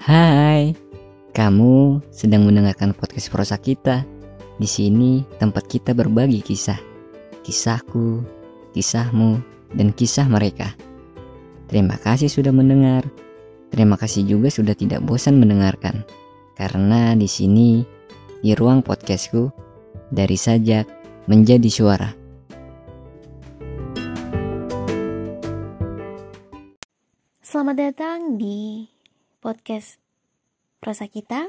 Hai, kamu sedang mendengarkan podcast prosa kita. Di sini tempat kita berbagi kisah, kisahku, kisahmu, dan kisah mereka. Terima kasih sudah mendengar. Terima kasih juga sudah tidak bosan mendengarkan. Karena di sini, di ruang podcastku, dari sajak menjadi suara. Selamat datang di podcast prosa kita.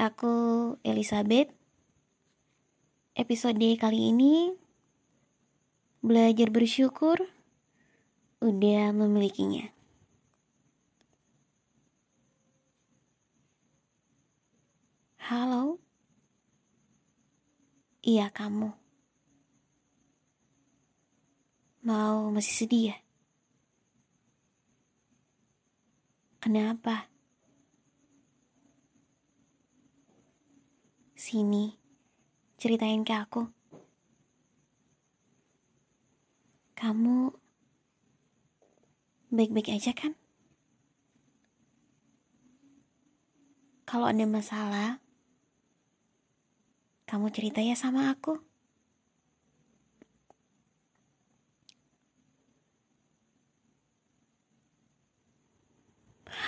Aku Elizabeth. Episode kali ini belajar bersyukur udah memilikinya. Halo. Iya kamu. Mau masih sedih ya? Kenapa? Sini, ceritain ke aku. Kamu baik-baik aja kan? Kalau ada masalah, kamu cerita ya sama aku.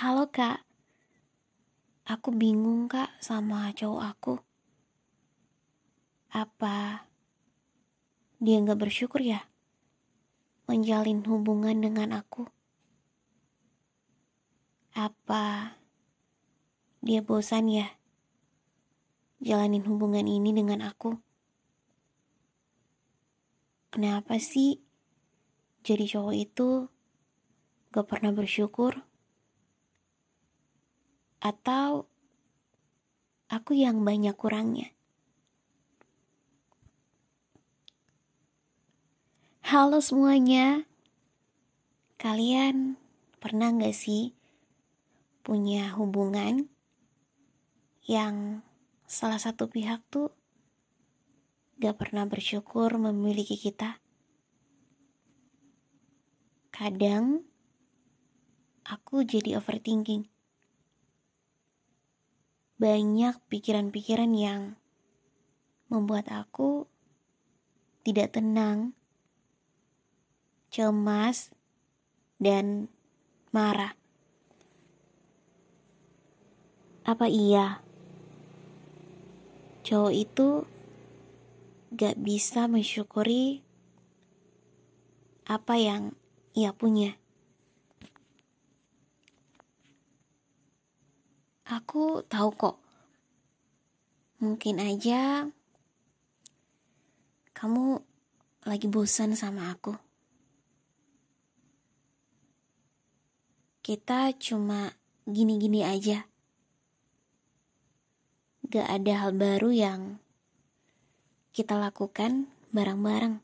Halo kak, aku bingung kak sama cowok aku. Apa dia nggak bersyukur ya menjalin hubungan dengan aku? Apa dia bosan ya jalanin hubungan ini dengan aku? Kenapa sih jadi cowok itu gak pernah bersyukur? Atau aku yang banyak kurangnya? Halo semuanya, kalian pernah gak sih punya hubungan yang salah satu pihak tuh gak pernah bersyukur memiliki kita? Kadang aku jadi overthinking. Banyak pikiran-pikiran yang membuat aku tidak tenang, cemas, dan marah. Apa iya cowok itu gak bisa mensyukuri apa yang ia punya? Aku tahu kok. Mungkin aja kamu lagi bosan sama aku. Kita cuma gini-gini aja. Gak ada hal baru yang kita lakukan bareng-bareng.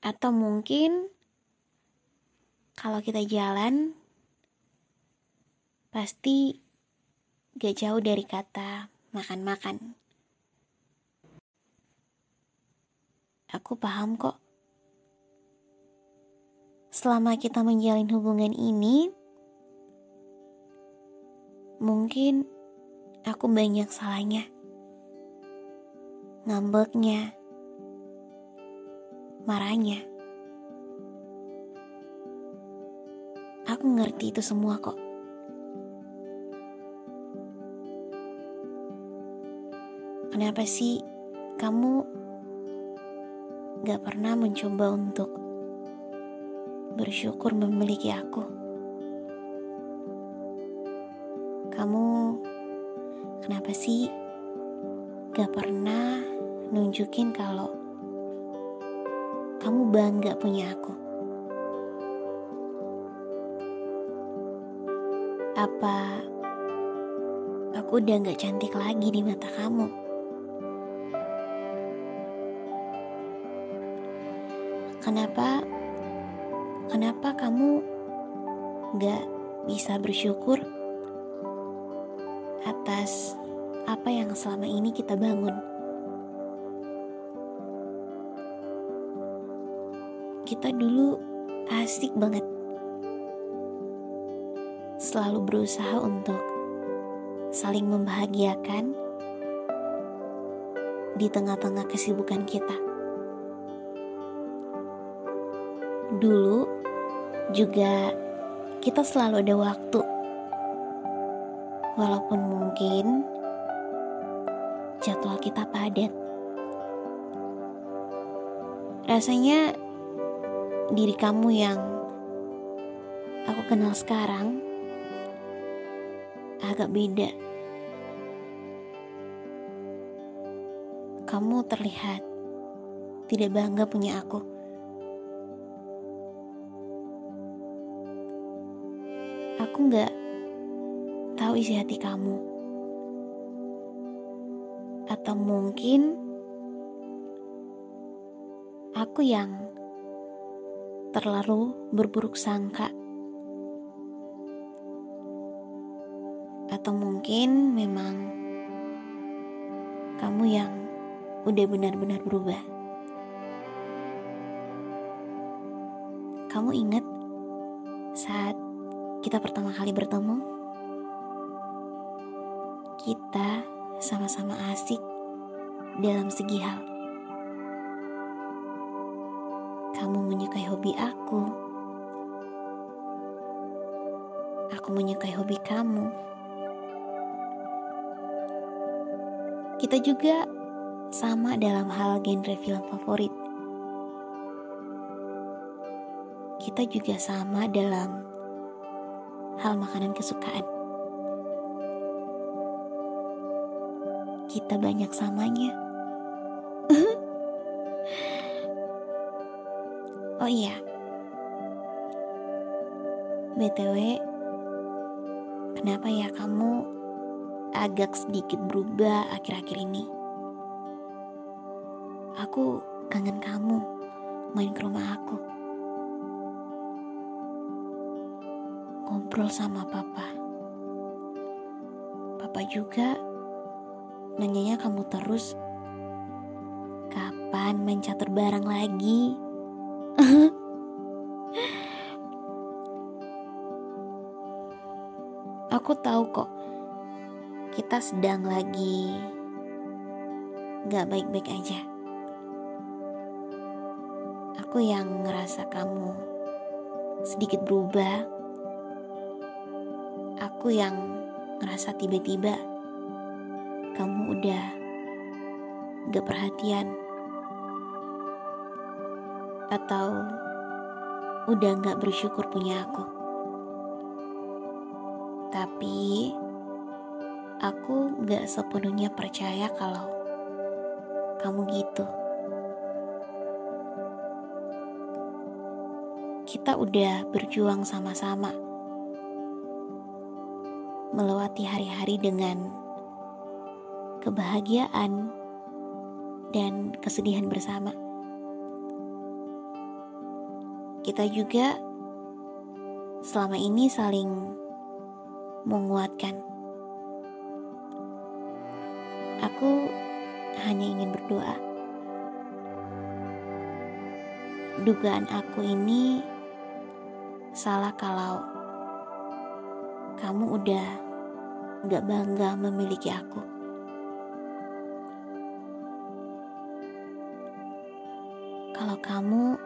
Atau mungkin kalau kita jalan pasti gak jauh dari kata makan-makan. Aku paham kok. Selama kita menjalin hubungan ini, mungkin aku banyak salahnya. Ngambeknya, marahnya. Aku ngerti itu semua kok. Kenapa sih kamu gak pernah mencoba untuk bersyukur memiliki aku? Kamu kenapa sih gak pernah nunjukin kalau kamu bangga punya aku? Apa aku udah gak cantik lagi di mata kamu? Kenapa kenapa kamu gak bisa bersyukur atas apa yang selama ini kita bangun? Kita dulu asik banget. Selalu berusaha untuk saling membahagiakan di tengah-tengah kesibukan kita. Dulu juga kita selalu ada waktu, walaupun mungkin jadwal kita padat. Rasanya diri kamu yang aku kenal sekarang agak beda. Kamu terlihat tidak bangga punya aku. Aku nggak tahu isi hati kamu. Atau mungkin aku yang terlalu berburuk sangka. Atau mungkin memang kamu yang udah benar-benar berubah. Kamu ingat saat kita pertama kali bertemu? Kita sama-sama asik dalam segi hal. Kamu menyukai hobi aku. Aku menyukai hobi kamu. Kita juga sama dalam hal genre film favorit. Kita juga sama dalam hal makanan kesukaan. Kita banyak samanya. oh iya. BTW, kenapa ya kamu agak sedikit berubah akhir-akhir ini. Aku kangen kamu main ke rumah aku. Ngobrol sama papa. Papa juga nanyanya kamu terus kapan main catur bareng lagi. Aku tahu kok kita sedang lagi gak baik-baik aja. Aku yang ngerasa kamu sedikit berubah. Aku yang ngerasa tiba-tiba kamu udah gak perhatian. Atau udah gak bersyukur punya aku. Tapi aku gak sepenuhnya percaya kalau kamu gitu. Kita udah berjuang sama-sama, melewati hari-hari dengan kebahagiaan dan kesedihan bersama. Kita juga selama ini saling menguatkan Aku hanya ingin berdoa. Dugaan aku ini salah kalau kamu udah gak bangga memiliki aku. Kalau kamu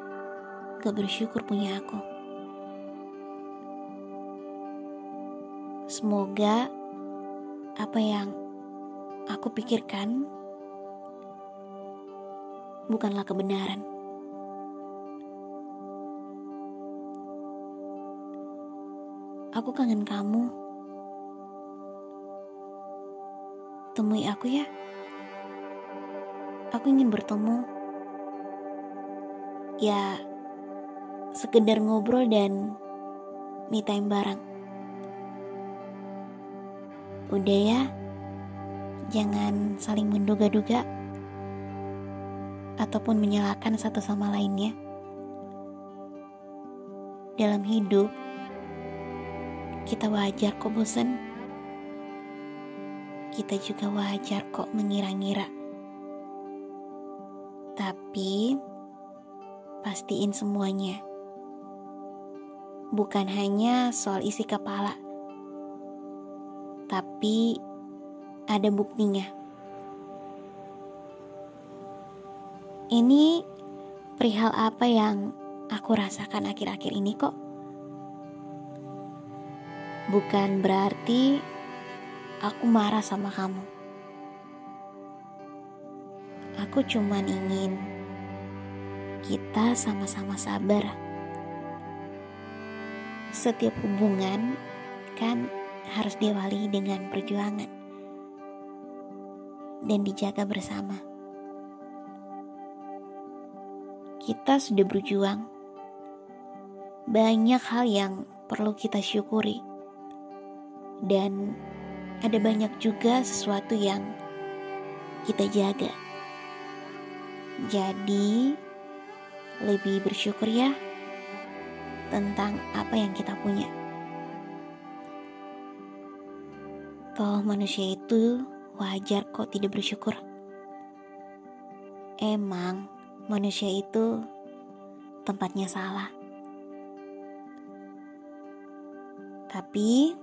gak bersyukur punya aku. Semoga apa yang aku pikirkan bukanlah kebenaran. Aku kangen kamu. Temui aku ya. Aku ingin bertemu. Ya, sekedar ngobrol dan me time bareng. Udah ya jangan saling menduga-duga ataupun menyalahkan satu sama lainnya. Dalam hidup, kita wajar kok bosan. Kita juga wajar kok mengira-ngira. Tapi, pastiin semuanya. bukan hanya soal isi kepala, tapi ada buktinya. Ini perihal apa yang aku rasakan akhir-akhir ini kok. Bukan berarti aku marah sama kamu. Aku cuman ingin kita sama-sama sabar. Setiap hubungan kan harus diawali dengan perjuangan dan dijaga bersama. Kita sudah berjuang. Banyak hal yang perlu kita syukuri. Dan ada banyak juga sesuatu yang kita jaga. Jadi, lebih bersyukur ya tentang apa yang kita punya. Toh manusia itu wajar kok tidak bersyukur. Emang manusia itu tempatnya salah. Tapi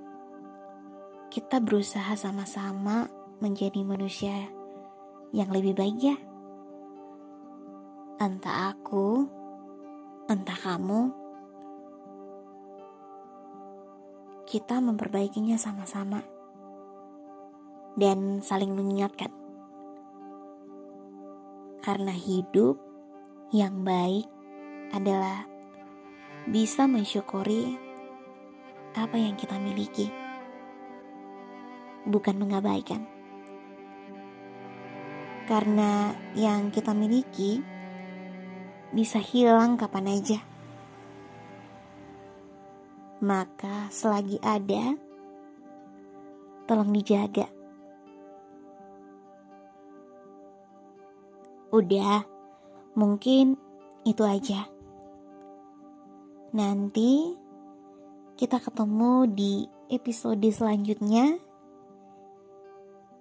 kita berusaha sama-sama menjadi manusia yang lebih baik ya. Entah aku, entah kamu, kita memperbaikinya sama-sama dan saling mengingatkan. Karena hidup yang baik adalah bisa mensyukuri apa yang kita miliki, bukan mengabaikan. Karena yang kita miliki bisa hilang kapan aja. Maka selagi ada, tolong dijaga. Udah, Mungkin itu aja. Nanti kita ketemu di episode selanjutnya.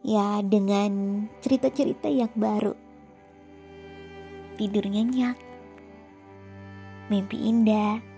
Ya, dengan cerita-cerita yang baru. Tidur nyenyak. Mimpi indah.